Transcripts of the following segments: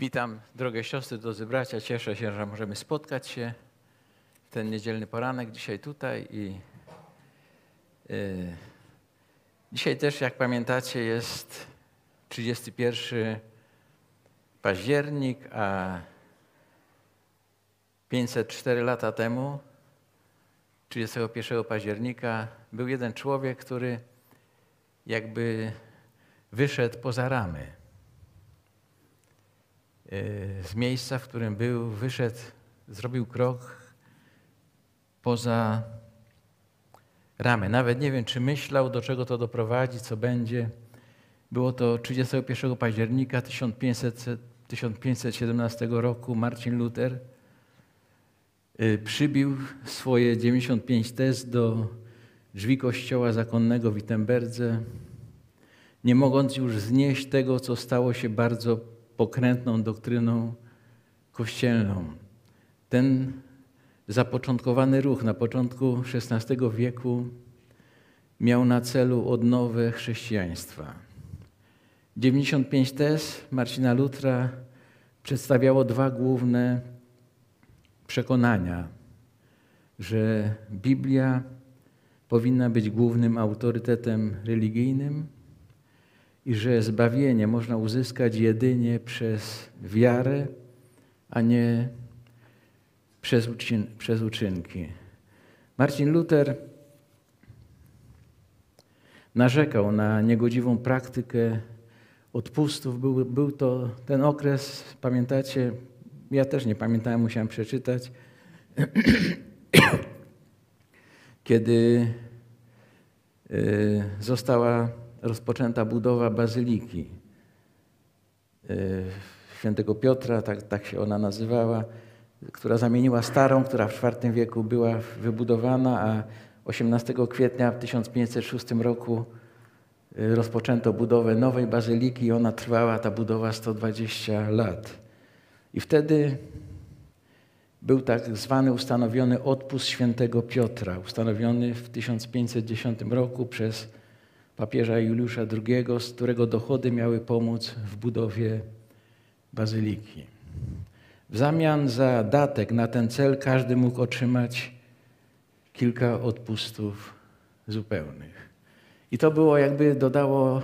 Witam drogie siostry, drodzy bracia. Cieszę się, że możemy spotkać się w ten niedzielny poranek dzisiaj tutaj. I y, dzisiaj też, jak pamiętacie, jest 31 październik, a 504 lata temu, 31 października, był jeden człowiek, który jakby wyszedł poza ramy z miejsca, w którym był, wyszedł, zrobił krok poza ramy. Nawet nie wiem, czy myślał, do czego to doprowadzi, co będzie. Było to 31 października 1500, 1517 roku. Marcin Luther y, przybił swoje 95 tez do drzwi kościoła zakonnego w Wittenberdze, nie mogąc już znieść tego, co stało się bardzo pokrętną doktryną kościelną. Ten zapoczątkowany ruch na początku XVI wieku miał na celu odnowę chrześcijaństwa. 95 tez Marcina Lutra przedstawiało dwa główne przekonania, że Biblia powinna być głównym autorytetem religijnym i że zbawienie można uzyskać jedynie przez wiarę, a nie przez, uczyn przez uczynki. Marcin Luther narzekał na niegodziwą praktykę odpustów. Był, był to ten okres, pamiętacie, ja też nie pamiętałem, musiałem przeczytać, kiedy y, została rozpoczęta budowa bazyliki e, świętego Piotra, tak, tak się ona nazywała, która zamieniła starą, która w IV wieku była wybudowana, a 18 kwietnia w 1506 roku e, rozpoczęto budowę nowej bazyliki i ona trwała, ta budowa 120 lat. I wtedy był tak zwany ustanowiony odpust świętego Piotra, ustanowiony w 1510 roku przez papieża Juliusza II, z którego dochody miały pomóc w budowie bazyliki. W zamian za datek na ten cel każdy mógł otrzymać kilka odpustów zupełnych. I to było jakby dodało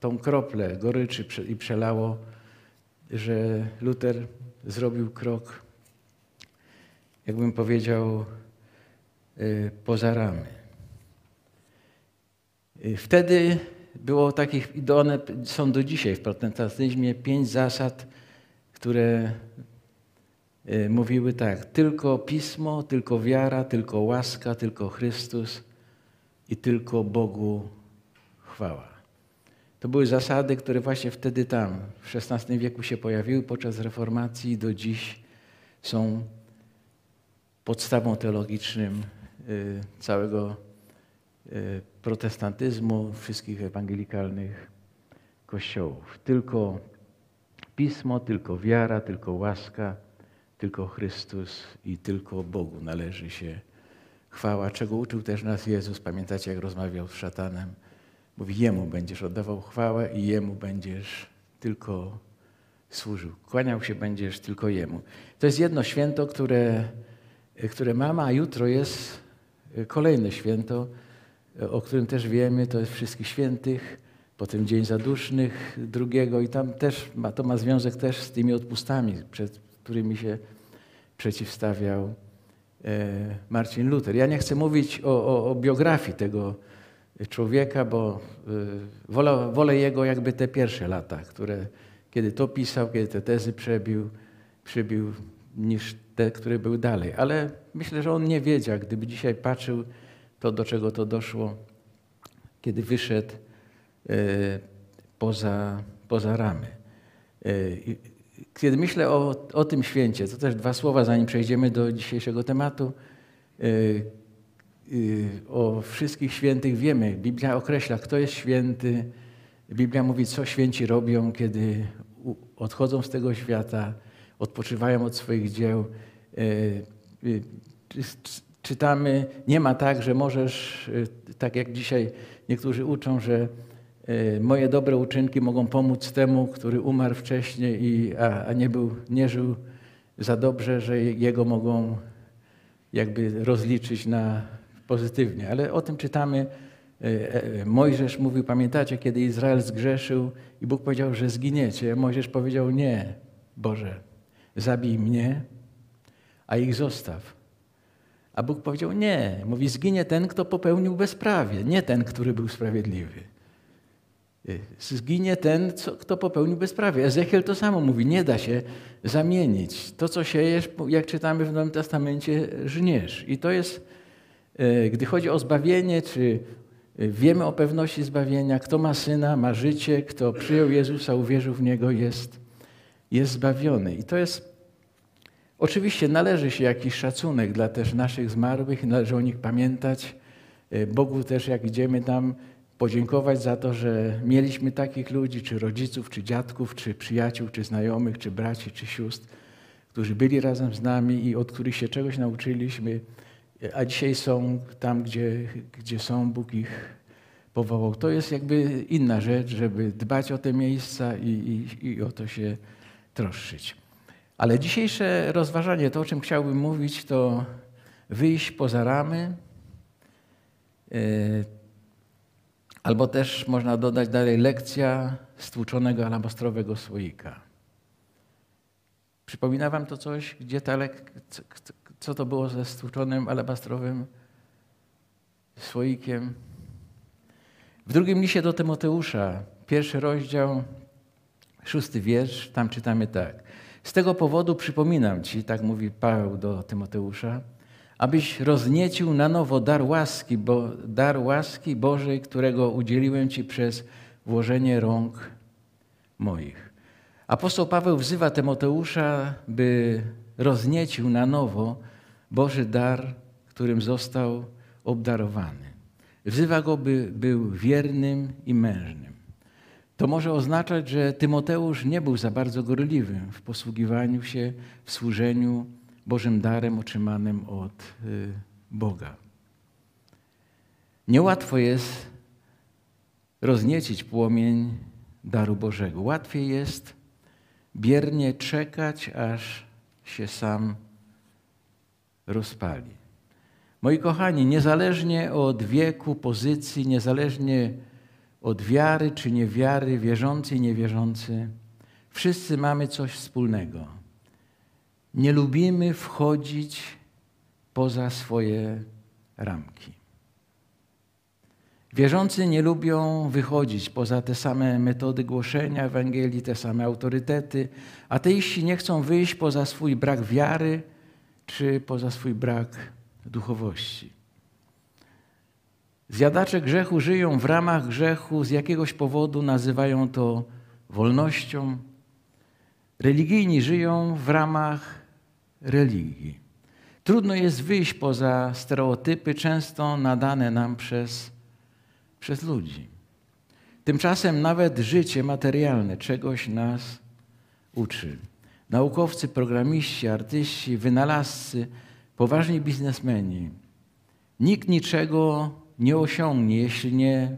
tą kroplę goryczy i przelało, że Luter zrobił krok, jakbym powiedział, y, poza ramy. Y, wtedy było takich, i one są do dzisiaj w protestantyzmie, pięć zasad, które y, mówiły tak, tylko Pismo, tylko wiara, tylko łaska, tylko Chrystus i tylko Bogu chwała. To były zasady, które właśnie wtedy tam, w XVI wieku się pojawiły podczas reformacji i do dziś są podstawą teologicznym y, całego protestantyzmu, wszystkich ewangelikalnych kościołów. Tylko Pismo, tylko wiara, tylko łaska, tylko Chrystus i tylko Bogu należy się chwała, czego uczył też nas Jezus. Pamiętacie, jak rozmawiał z szatanem? Mówi, Jemu będziesz oddawał chwałę i Jemu będziesz tylko służył. Kłaniał się będziesz tylko Jemu. To jest jedno święto, które, które mamy, a jutro jest kolejne święto, o którym też wiemy, to jest Wszystkich Świętych, potem Dzień Zadusznych drugiego i tam też ma, to ma związek też z tymi odpustami, przed którymi się przeciwstawiał e, Marcin Luther. Ja nie chcę mówić o, o, o biografii tego człowieka, bo e, wolę, wolę, jego jakby te pierwsze lata, które, kiedy to pisał, kiedy te tezy przebił, przybił, niż te, które były dalej. Ale myślę, że on nie wiedział, gdyby dzisiaj patrzył to, do czego to doszło, kiedy wyszedł e, poza, poza ramy. E, kiedy myślę o, o tym święcie, to też dwa słowa, zanim przejdziemy do dzisiejszego tematu. E, o wszystkich świętych wiemy. Biblia określa, kto jest święty. Biblia mówi, co święci robią, kiedy odchodzą z tego świata, odpoczywają od swoich dzieł czytamy, nie ma tak, że możesz, y, tak jak dzisiaj niektórzy uczą, że e, moje dobre uczynki mogą pomóc temu, który umarł wcześniej, i, a, a nie, był, nie żył za dobrze, że jego mogą jakby rozliczyć na pozytywnie. Ale o tym czytamy. E, Mojżesz mówił, pamiętacie, kiedy Izrael zgrzeszył i Bóg powiedział, że zginiecie. Mojżesz powiedział, nie, Boże, zabij mnie, a ich zostaw. A Bóg powiedział, nie, mówi, zginie ten, kto popełnił bezprawie, nie ten, który był sprawiedliwy. Y, zginie ten, kto popełnił bezprawie. Ezechiel to samo mówi, nie da się zamienić. To, co siejesz, jak czytamy w Nowym Testamencie, żniesz. I to jest, y, gdy chodzi o zbawienie, czy y, wiemy o pewności zbawienia, kto ma Syna, ma życie, kto przyjął Jezusa, uwierzył w Niego, jest, jest zbawiony. I to jest Oczywiście należy się jakiś szacunek dla też naszych zmarłych, należy o nich pamiętać. E, Bogu też, jak idziemy tam, podziękować za to, że mieliśmy takich ludzi, czy rodziców, czy dziadków, czy przyjaciół, czy znajomych, czy braci, czy sióstr, którzy byli razem z nami i od których się czegoś nauczyliśmy, a dzisiaj są tam, gdzie, gdzie są, Bóg ich powołał. To jest jakby inna rzecz, żeby dbać o te miejsca i, i, i o to się troszczyć. Ale dzisiejsze rozważanie, to o czym chciałbym mówić, to wyjść poza ramy, e, albo też można dodać dalej lekcja stłuczonego alabastrowego słoika. Przypomina wam to coś? Gdzie ta lek... Co to było ze stłuczonym alabastrowym słoikiem? W drugim liście do Tymoteusza, pierwszy rozdział, szósty wiersz, tam czytamy tak. Z tego powodu przypominam Ci, tak mówi Paweł do Tymoteusza, abyś rozniecił na nowo dar łaski, bo, dar łaski Bożej, którego udzieliłem Ci przez włożenie rąk moich. Apostoł Paweł wzywa Tymoteusza, by rozniecił na nowo Boży dar, którym został obdarowany. Wzywa go, by był wiernym i mężnym. To może oznaczać, że Tymoteusz nie był za bardzo gorliwy w posługiwaniu się, w służeniu Bożym darem otrzymanym od y, Boga. Niełatwo jest rozniecić płomień daru Bożego. Łatwiej jest biernie czekać, aż się sam rozpali. Moi kochani, niezależnie od wieku, pozycji, niezależnie od wiary czy niewiary, wierzący i niewierzący, wszyscy mamy coś wspólnego. Nie lubimy wchodzić poza swoje ramki. Wierzący nie lubią wychodzić poza te same metody głoszenia Ewangelii, te same autorytety. Ateiści nie chcą wyjść poza swój brak wiary czy poza swój brak duchowości. Zjadacze grzechu żyją w ramach grzechu, z jakiegoś powodu nazywają to wolnością. Religijni żyją w ramach religii. Trudno jest wyjść poza stereotypy, często nadane nam przez, przez ludzi. Tymczasem nawet życie materialne czegoś nas uczy. Naukowcy, programiści, artyści, wynalazcy, poważni biznesmeni. Nikt niczego nie osiągnie, jeśli nie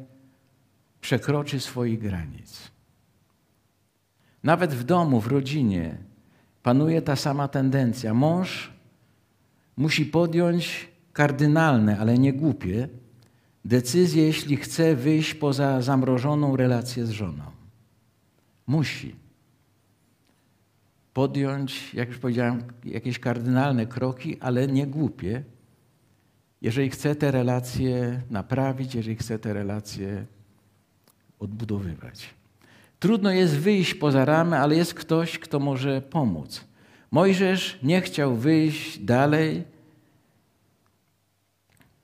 przekroczy swoich granic. Nawet w domu, w rodzinie panuje ta sama tendencja. Mąż musi podjąć kardynalne, ale nie głupie decyzje, jeśli chce wyjść poza zamrożoną relację z żoną. Musi podjąć, jak już powiedziałem, jakieś kardynalne kroki, ale nie głupie, jeżeli chce te relacje naprawić, jeżeli chce te relacje odbudowywać. Trudno jest wyjść poza ramy, ale jest ktoś, kto może pomóc. Mojżesz nie chciał wyjść dalej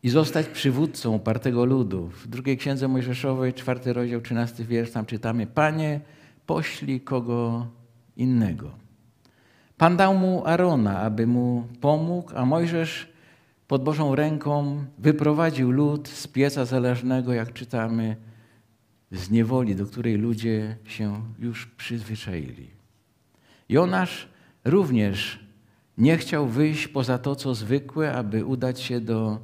i zostać przywódcą upartego ludu. W drugiej księdze Mojżeszowej, czwarty rozdział, trzynasty wiersz, tam czytamy: Panie, poślij kogo innego. Pan dał mu Arona, aby mu pomógł, a Mojżesz pod Bożą ręką wyprowadził lud z pieca zależnego, jak czytamy, z niewoli, do której ludzie się już przyzwyczaili. Jonasz również nie chciał wyjść poza to, co zwykłe, aby udać się do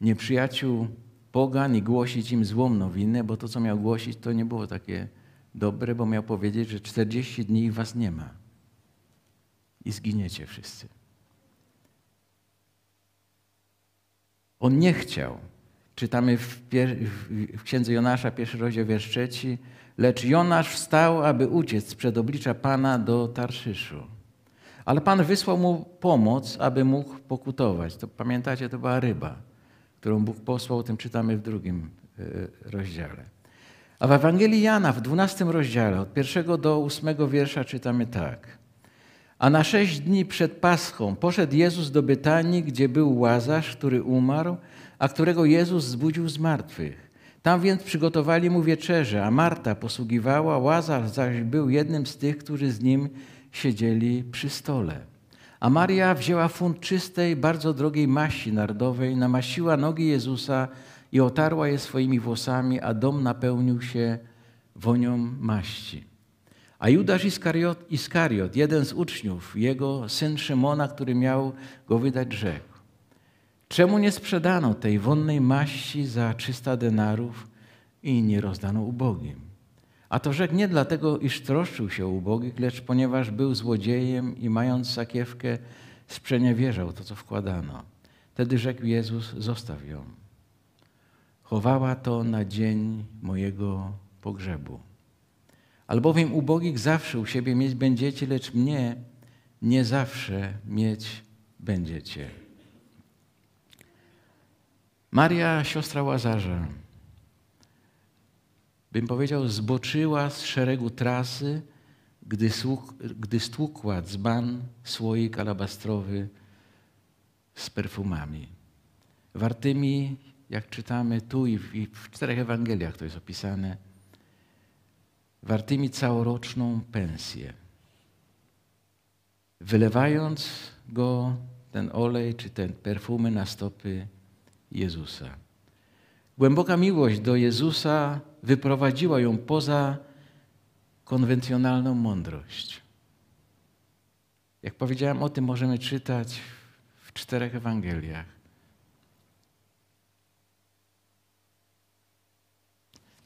nieprzyjaciół pogan i głosić im złą nowinę, bo to, co miał głosić, to nie było takie dobre, bo miał powiedzieć, że 40 dni was nie ma i zginiecie wszyscy. On nie chciał. Czytamy w, w księdze Jonasza, pierwszy rozdział, wiersz trzeci. Lecz Jonasz wstał, aby uciec przed oblicza Pana do Tarszyszu. Ale Pan wysłał mu pomoc, aby mógł pokutować. To pamiętacie, to była ryba, którą Bóg posłał, o tym czytamy w drugim e, rozdziale. A w Ewangelii Jana w dwunastym rozdziale, od pierwszego do ósmego wiersza czytamy tak. A na sześć dni przed Paschą poszedł Jezus do Bytanii, gdzie był Łazarz, który umarł, a którego Jezus zbudził z martwych. Tam więc przygotowali mu wieczerze, a Marta posługiwała, Łazarz zaś był jednym z tych, którzy z nim siedzieli przy stole. A Maria wzięła funt czystej, bardzo drogiej maści nardowej, namasiła nogi Jezusa i otarła je swoimi włosami, a dom napełnił się wonią maści. A Judasz Iskariot, Iskariot, jeden z uczniów, jego syn Szymona, który miał go wydać, rzekł: Czemu nie sprzedano tej wonnej maści za 300 denarów i nie rozdano ubogim? A to rzekł nie dlatego, iż troszczył się ubogich, lecz ponieważ był złodziejem i mając sakiewkę, sprzeniewierzał to, co wkładano. Wtedy rzekł Jezus: Zostaw ją. Chowała to na dzień mojego pogrzebu. Albowiem ubogich zawsze u siebie mieć będziecie, lecz mnie nie zawsze mieć będziecie. Maria, siostra Łazarza, bym powiedział, zboczyła z szeregu trasy, gdy, słuch, gdy stłukła dzban, słoik alabastrowy z perfumami. Wartymi, jak czytamy tu i w, i w czterech Ewangeliach to jest opisane, wartymi całoroczną pensję. Wylewając go, ten olej czy ten perfumy na stopy Jezusa. Głęboka miłość do Jezusa wyprowadziła ją poza konwencjonalną mądrość. Jak powiedziałem, o tym możemy czytać w czterech Ewangeliach.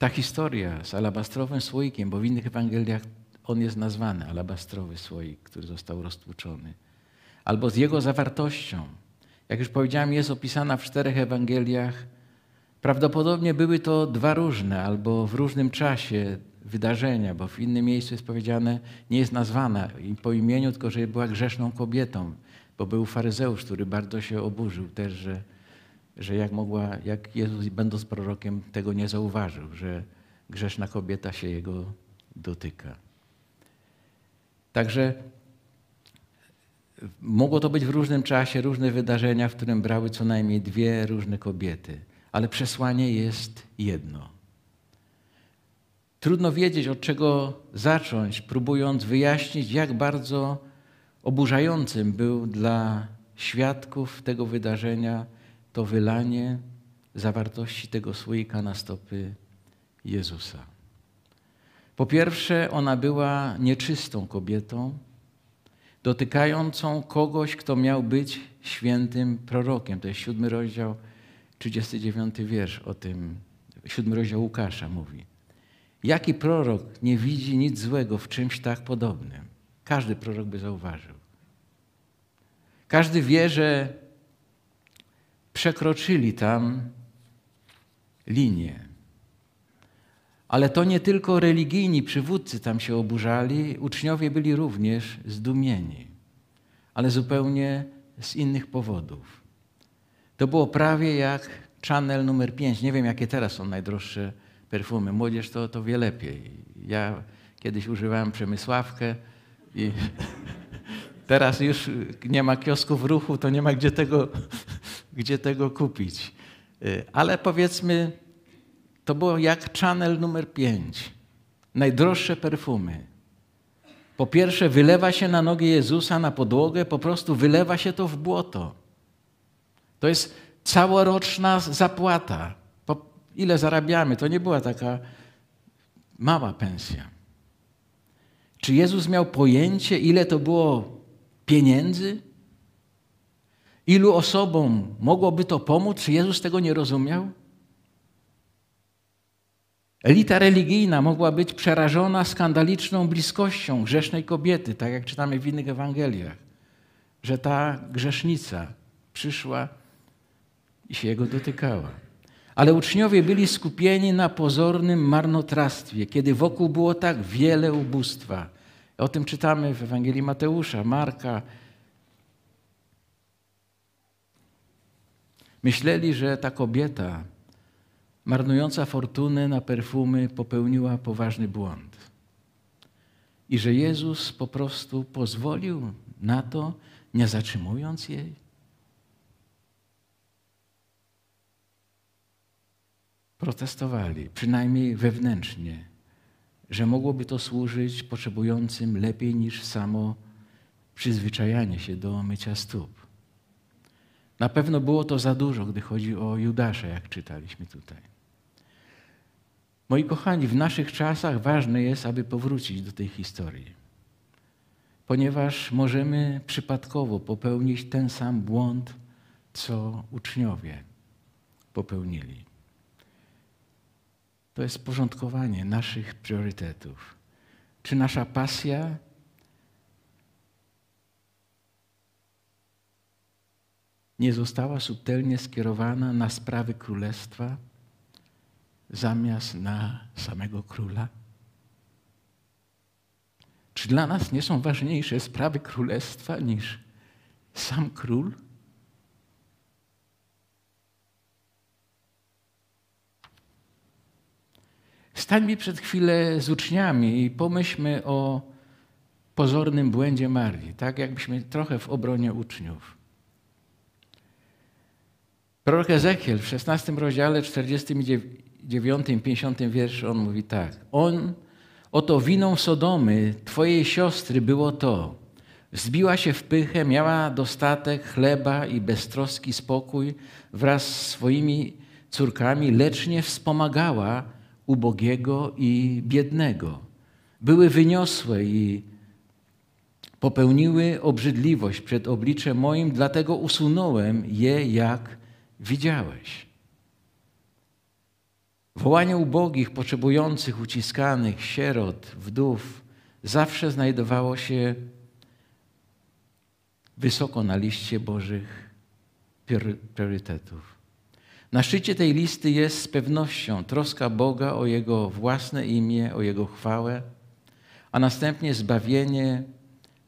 Ta historia z alabastrowym słoikiem, bo w innych Ewangeliach on jest nazwany alabastrowy słoik, który został roztłuczony, albo z jego zawartością, jak już powiedziałem, jest opisana w czterech Ewangeliach. Prawdopodobnie były to dwa różne albo w różnym czasie wydarzenia, bo w innym miejscu jest powiedziane, nie jest nazwana po imieniu, tylko że była grzeszną kobietą, bo był faryzeusz, który bardzo się oburzył też, że, że jak mogła, jak Jezus będąc prorokiem tego nie zauważył, że grzeszna kobieta się jego dotyka. Także Mogło to być w różnym czasie, różne wydarzenia, w którym brały co najmniej dwie różne kobiety, ale przesłanie jest jedno. Trudno wiedzieć, od czego zacząć, próbując wyjaśnić, jak bardzo oburzającym był dla świadków tego wydarzenia to wylanie zawartości tego słoika na stopy Jezusa. Po pierwsze, ona była nieczystą kobietą, dotykającą kogoś, kto miał być świętym prorokiem. To jest siódmy rozdział, 39 wiersz o tym. Siódmy rozdział Łukasza mówi. Jaki prorok nie widzi nic złego w czymś tak podobnym? Każdy prorok by zauważył. Każdy wie, że przekroczyli tam linię. Ale to nie tylko religijni przywódcy tam się oburzali, uczniowie byli również zdumieni, ale zupełnie z innych powodów. To było prawie jak Chanel numer 5. Nie wiem, jakie teraz są najdroższe perfumy. Młodzież to, to wie lepiej. Ja kiedyś używałem przemysławkę i teraz już nie ma kiosków ruchu, to nie ma gdzie tego, gdzie tego kupić. Ale powiedzmy, to było jak Chanel numer 5. Najdroższe perfumy. Po pierwsze, wylewa się na nogi Jezusa, na podłogę, po prostu wylewa się to w błoto. To jest całoroczna zapłata. Po ile zarabiamy? To nie była taka mała pensja. Czy Jezus miał pojęcie, ile to było pieniędzy? Ilu osobom mogłoby to pomóc? Czy Jezus tego nie rozumiał? Elita religijna mogła być przerażona skandaliczną bliskością grzesznej kobiety, tak jak czytamy w innych Ewangeliach, że ta grzesznica przyszła i się jego dotykała. Ale uczniowie byli skupieni na pozornym marnotrawstwie, kiedy wokół było tak wiele ubóstwa. O tym czytamy w Ewangelii Mateusza, Marka. Myśleli, że ta kobieta, marnująca fortunę na perfumy, popełniła poważny błąd. I że Jezus po prostu pozwolił na to, nie zatrzymując jej. protestowali, przynajmniej wewnętrznie, że mogłoby to służyć potrzebującym lepiej niż samo przyzwyczajanie się do mycia stóp. Na pewno było to za dużo, gdy chodzi o Judasza, jak czytaliśmy tutaj. Moi kochani, w naszych czasach ważne jest, aby powrócić do tej historii, ponieważ możemy przypadkowo popełnić ten sam błąd, co uczniowie popełnili. To jest porządkowanie naszych priorytetów. Czy nasza pasja nie została subtelnie skierowana na sprawy królestwa zamiast na samego króla? Czy dla nas nie są ważniejsze sprawy królestwa niż sam król? Stańmy przed chwilę z uczniami i pomyślmy o pozornym błędzie Marii, tak jakbyśmy trochę w obronie uczniów. Prorok Ezechiel w 16 rozdziale 49, 50 wierszu on mówi tak. On, oto winą Sodomy, twojej siostry było to. Zbiła się w pychę, miała dostatek chleba i beztroski spokój wraz z swoimi córkami, lecz nie wspomagała ubogiego i biednego. Były wyniosłe i popełniły obrzydliwość przed obliczem moim, dlatego usunąłem je, jak widziałeś. Wołanie ubogich, potrzebujących, uciskanych, sierot, wdów zawsze znajdowało się wysoko na liście Bożych priorytetów. Na szczycie tej listy jest z pewnością troska Boga o Jego własne imię, o Jego chwałę, a następnie zbawienie,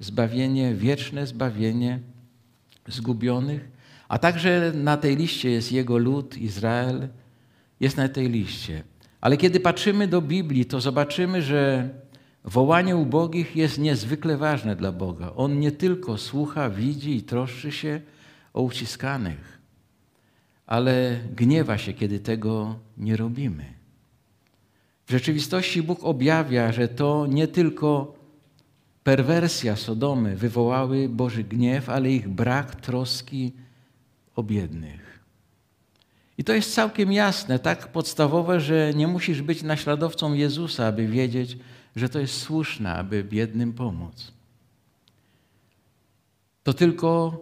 zbawienie, wieczne zbawienie zgubionych, a także na tej liście jest Jego lud, Izrael, jest na tej liście. Ale kiedy patrzymy do Biblii, to zobaczymy, że wołanie ubogich jest niezwykle ważne dla Boga. On nie tylko słucha, widzi i troszczy się o uciskanych, ale gniewa się, kiedy tego nie robimy. W rzeczywistości Bóg objawia, że to nie tylko perwersja Sodomy wywołały Boży gniew, ale ich brak troski o biednych. I to jest całkiem jasne, tak podstawowe, że nie musisz być naśladowcą Jezusa, aby wiedzieć, że to jest słuszne, aby biednym pomóc. To tylko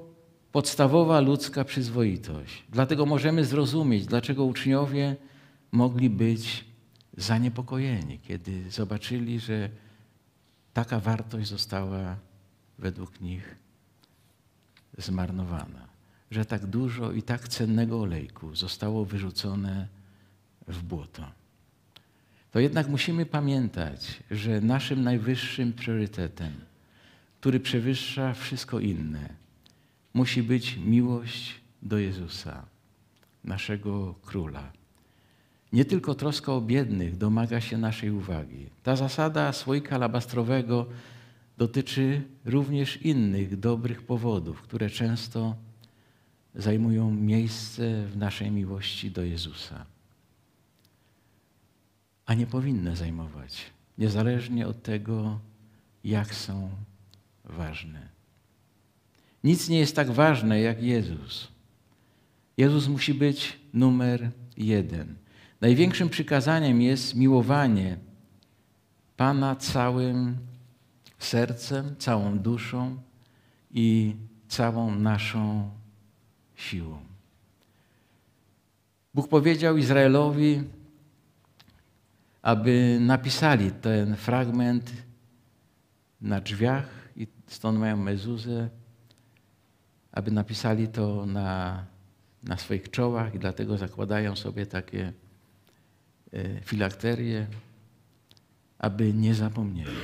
podstawowa ludzka przyzwoitość. Dlatego możemy zrozumieć, dlaczego uczniowie mogli być zaniepokojeni, kiedy zobaczyli, że taka wartość została według nich zmarnowana, że tak dużo i tak cennego olejku zostało wyrzucone w błoto. To jednak musimy pamiętać, że naszym najwyższym priorytetem, który przewyższa wszystko inne, musi być miłość do Jezusa, naszego króla. Nie tylko troska o biednych domaga się naszej uwagi. Ta zasada słoika alabastrowego dotyczy również innych dobrych powodów, które często zajmują miejsce w naszej miłości do Jezusa. A nie powinny zajmować, niezależnie od tego, jak są ważne. Nic nie jest tak ważne jak Jezus. Jezus musi być numer jeden. Największym przykazaniem jest miłowanie Pana całym sercem, całą duszą i całą naszą siłą. Bóg powiedział Izraelowi: aby napisali ten fragment na drzwiach i stąd mają mezuzę, aby napisali to na, na swoich czołach i dlatego zakładają sobie takie e, filakterie, aby nie zapomnieli,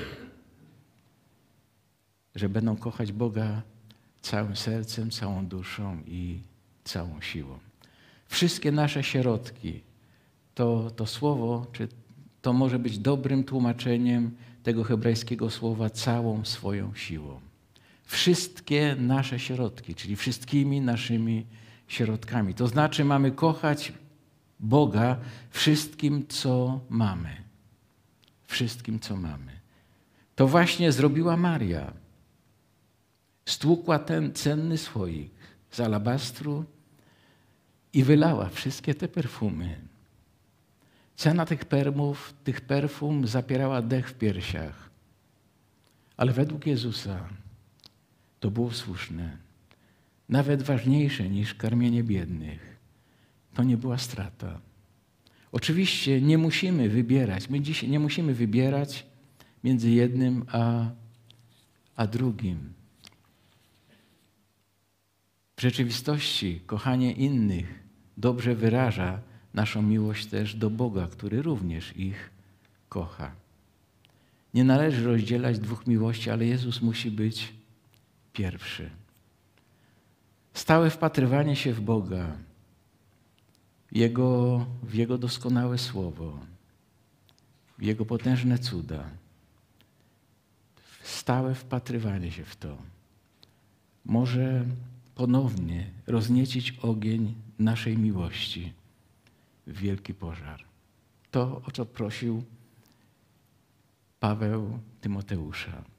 że będą kochać Boga całym sercem, całą duszą i całą siłą. Wszystkie nasze środki, to, to słowo, czy to może być dobrym tłumaczeniem tego hebrajskiego słowa całą swoją siłą. Wszystkie nasze środki, czyli wszystkimi naszymi środkami. To znaczy, mamy kochać Boga wszystkim, co mamy. Wszystkim, co mamy. To właśnie zrobiła Maria. Stłukła ten cenny słoik z alabastru i wylała wszystkie te perfumy. Cena tych perfumów, tych perfum zapierała dech w piersiach. Ale według Jezusa to było słuszne. Nawet ważniejsze niż karmienie biednych. To nie była strata. Oczywiście nie musimy wybierać. My dzisiaj nie musimy wybierać między jednym a, a drugim. W rzeczywistości kochanie innych dobrze wyraża naszą miłość też do Boga, który również ich kocha. Nie należy rozdzielać dwóch miłości, ale Jezus musi być pierwszy. Stałe wpatrywanie się w Boga, Jego, w Jego doskonałe słowo, Jego potężne cuda, stałe wpatrywanie się w to może ponownie rozniecić ogień naszej miłości w wielki pożar. To, o co prosił Paweł Tymoteusza.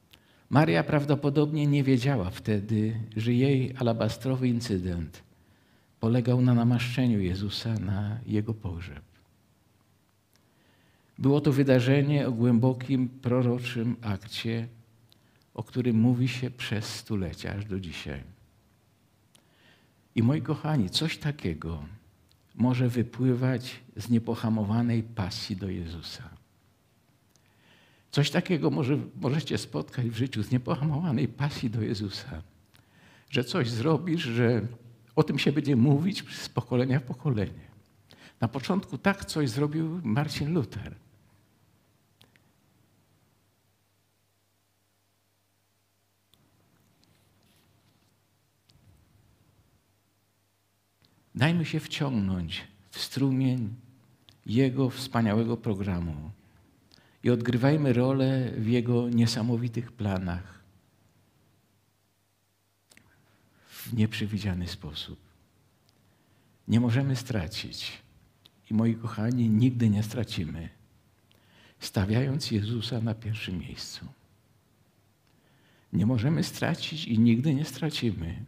Maria prawdopodobnie nie wiedziała wtedy, że jej alabastrowy incydent polegał na namaszczeniu Jezusa na jego pogrzeb. Było to wydarzenie o głębokim proroczym akcie, o którym mówi się przez stulecia, aż do dzisiaj. I moi kochani, coś takiego może wypływać z niepohamowanej pasji do Jezusa. Coś takiego może, możecie spotkać w życiu z niepohamowanej pasji do Jezusa. Że coś zrobisz, że o tym się będzie mówić z pokolenia w pokolenie. Na początku tak coś zrobił Marcin Luther. Dajmy się wciągnąć w strumień Jego wspaniałego programu i odgrywajmy rolę w Jego niesamowitych planach w nieprzewidziany sposób. Nie możemy stracić i moi kochani, nigdy nie stracimy, stawiając Jezusa na pierwszym miejscu. Nie możemy stracić i nigdy nie stracimy,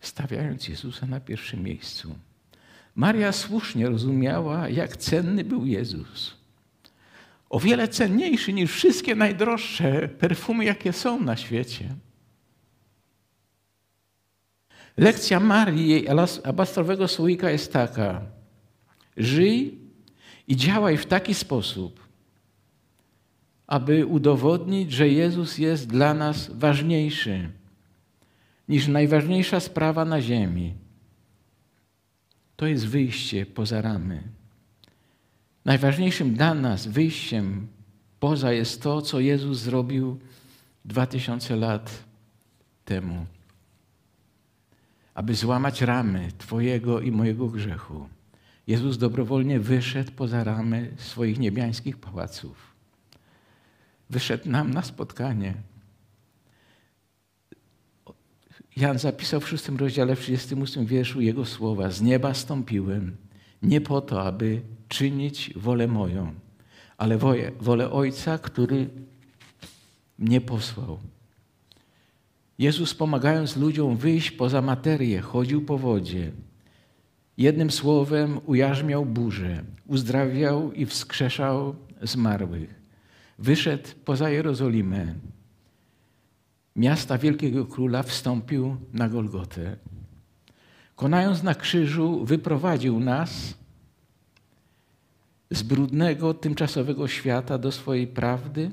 stawiając Jezusa na pierwszym miejscu. Maria słusznie rozumiała, jak cenny był Jezus. O wiele cenniejszy niż wszystkie najdroższe perfumy, jakie są na świecie. Lekcja Marii, jej alabastrowego słoika jest taka. Żyj i działaj w taki sposób, aby udowodnić, że Jezus jest dla nas ważniejszy niż najważniejsza sprawa na ziemi. To jest wyjście poza ramy. Najważniejszym dla nas wyjściem poza jest to, co Jezus zrobił dwa tysiące lat temu, aby złamać ramy Twojego i mojego grzechu. Jezus dobrowolnie wyszedł poza ramy swoich niebiańskich pałaców. Wyszedł nam na spotkanie Jan zapisał w szóstym rozdziale, w 38 wierszu jego słowa: Z nieba stąpiłem, nie po to, aby czynić wolę moją, ale wolę Ojca, który mnie posłał. Jezus, pomagając ludziom wyjść poza materię, chodził po wodzie. Jednym słowem ujarzmiał burzę, uzdrawiał i wskrzeszał zmarłych. Wyszedł poza Jerozolimę, miasta Wielkiego Króla wstąpił na Golgotę. Konając na krzyżu, wyprowadził nas z brudnego, tymczasowego świata do swojej prawdy,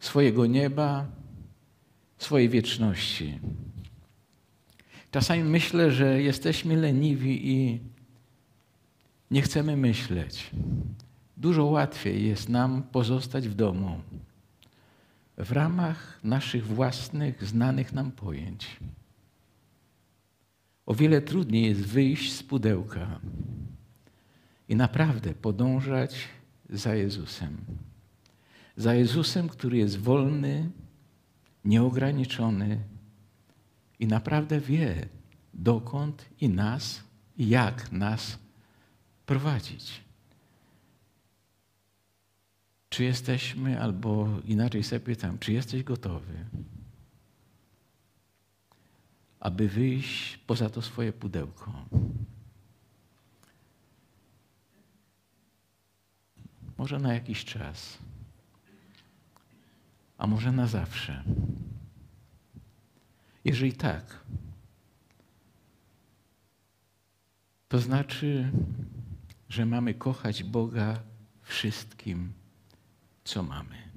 swojego nieba, swojej wieczności. Czasami myślę, że jesteśmy leniwi i nie chcemy myśleć. Dużo łatwiej jest nam pozostać w domu w ramach naszych własnych, znanych nam pojęć. O wiele trudniej jest wyjść z pudełka i naprawdę podążać za Jezusem. Za Jezusem, który jest wolny, nieograniczony i naprawdę wie, dokąd i nas, i jak nas prowadzić. Czy jesteśmy, albo inaczej sobie pytam, czy jesteś gotowy, aby wyjść poza to swoje pudełko? Może na jakiś czas, a może na zawsze. Jeżeli tak, to znaczy, że mamy kochać Boga wszystkim, co mamy.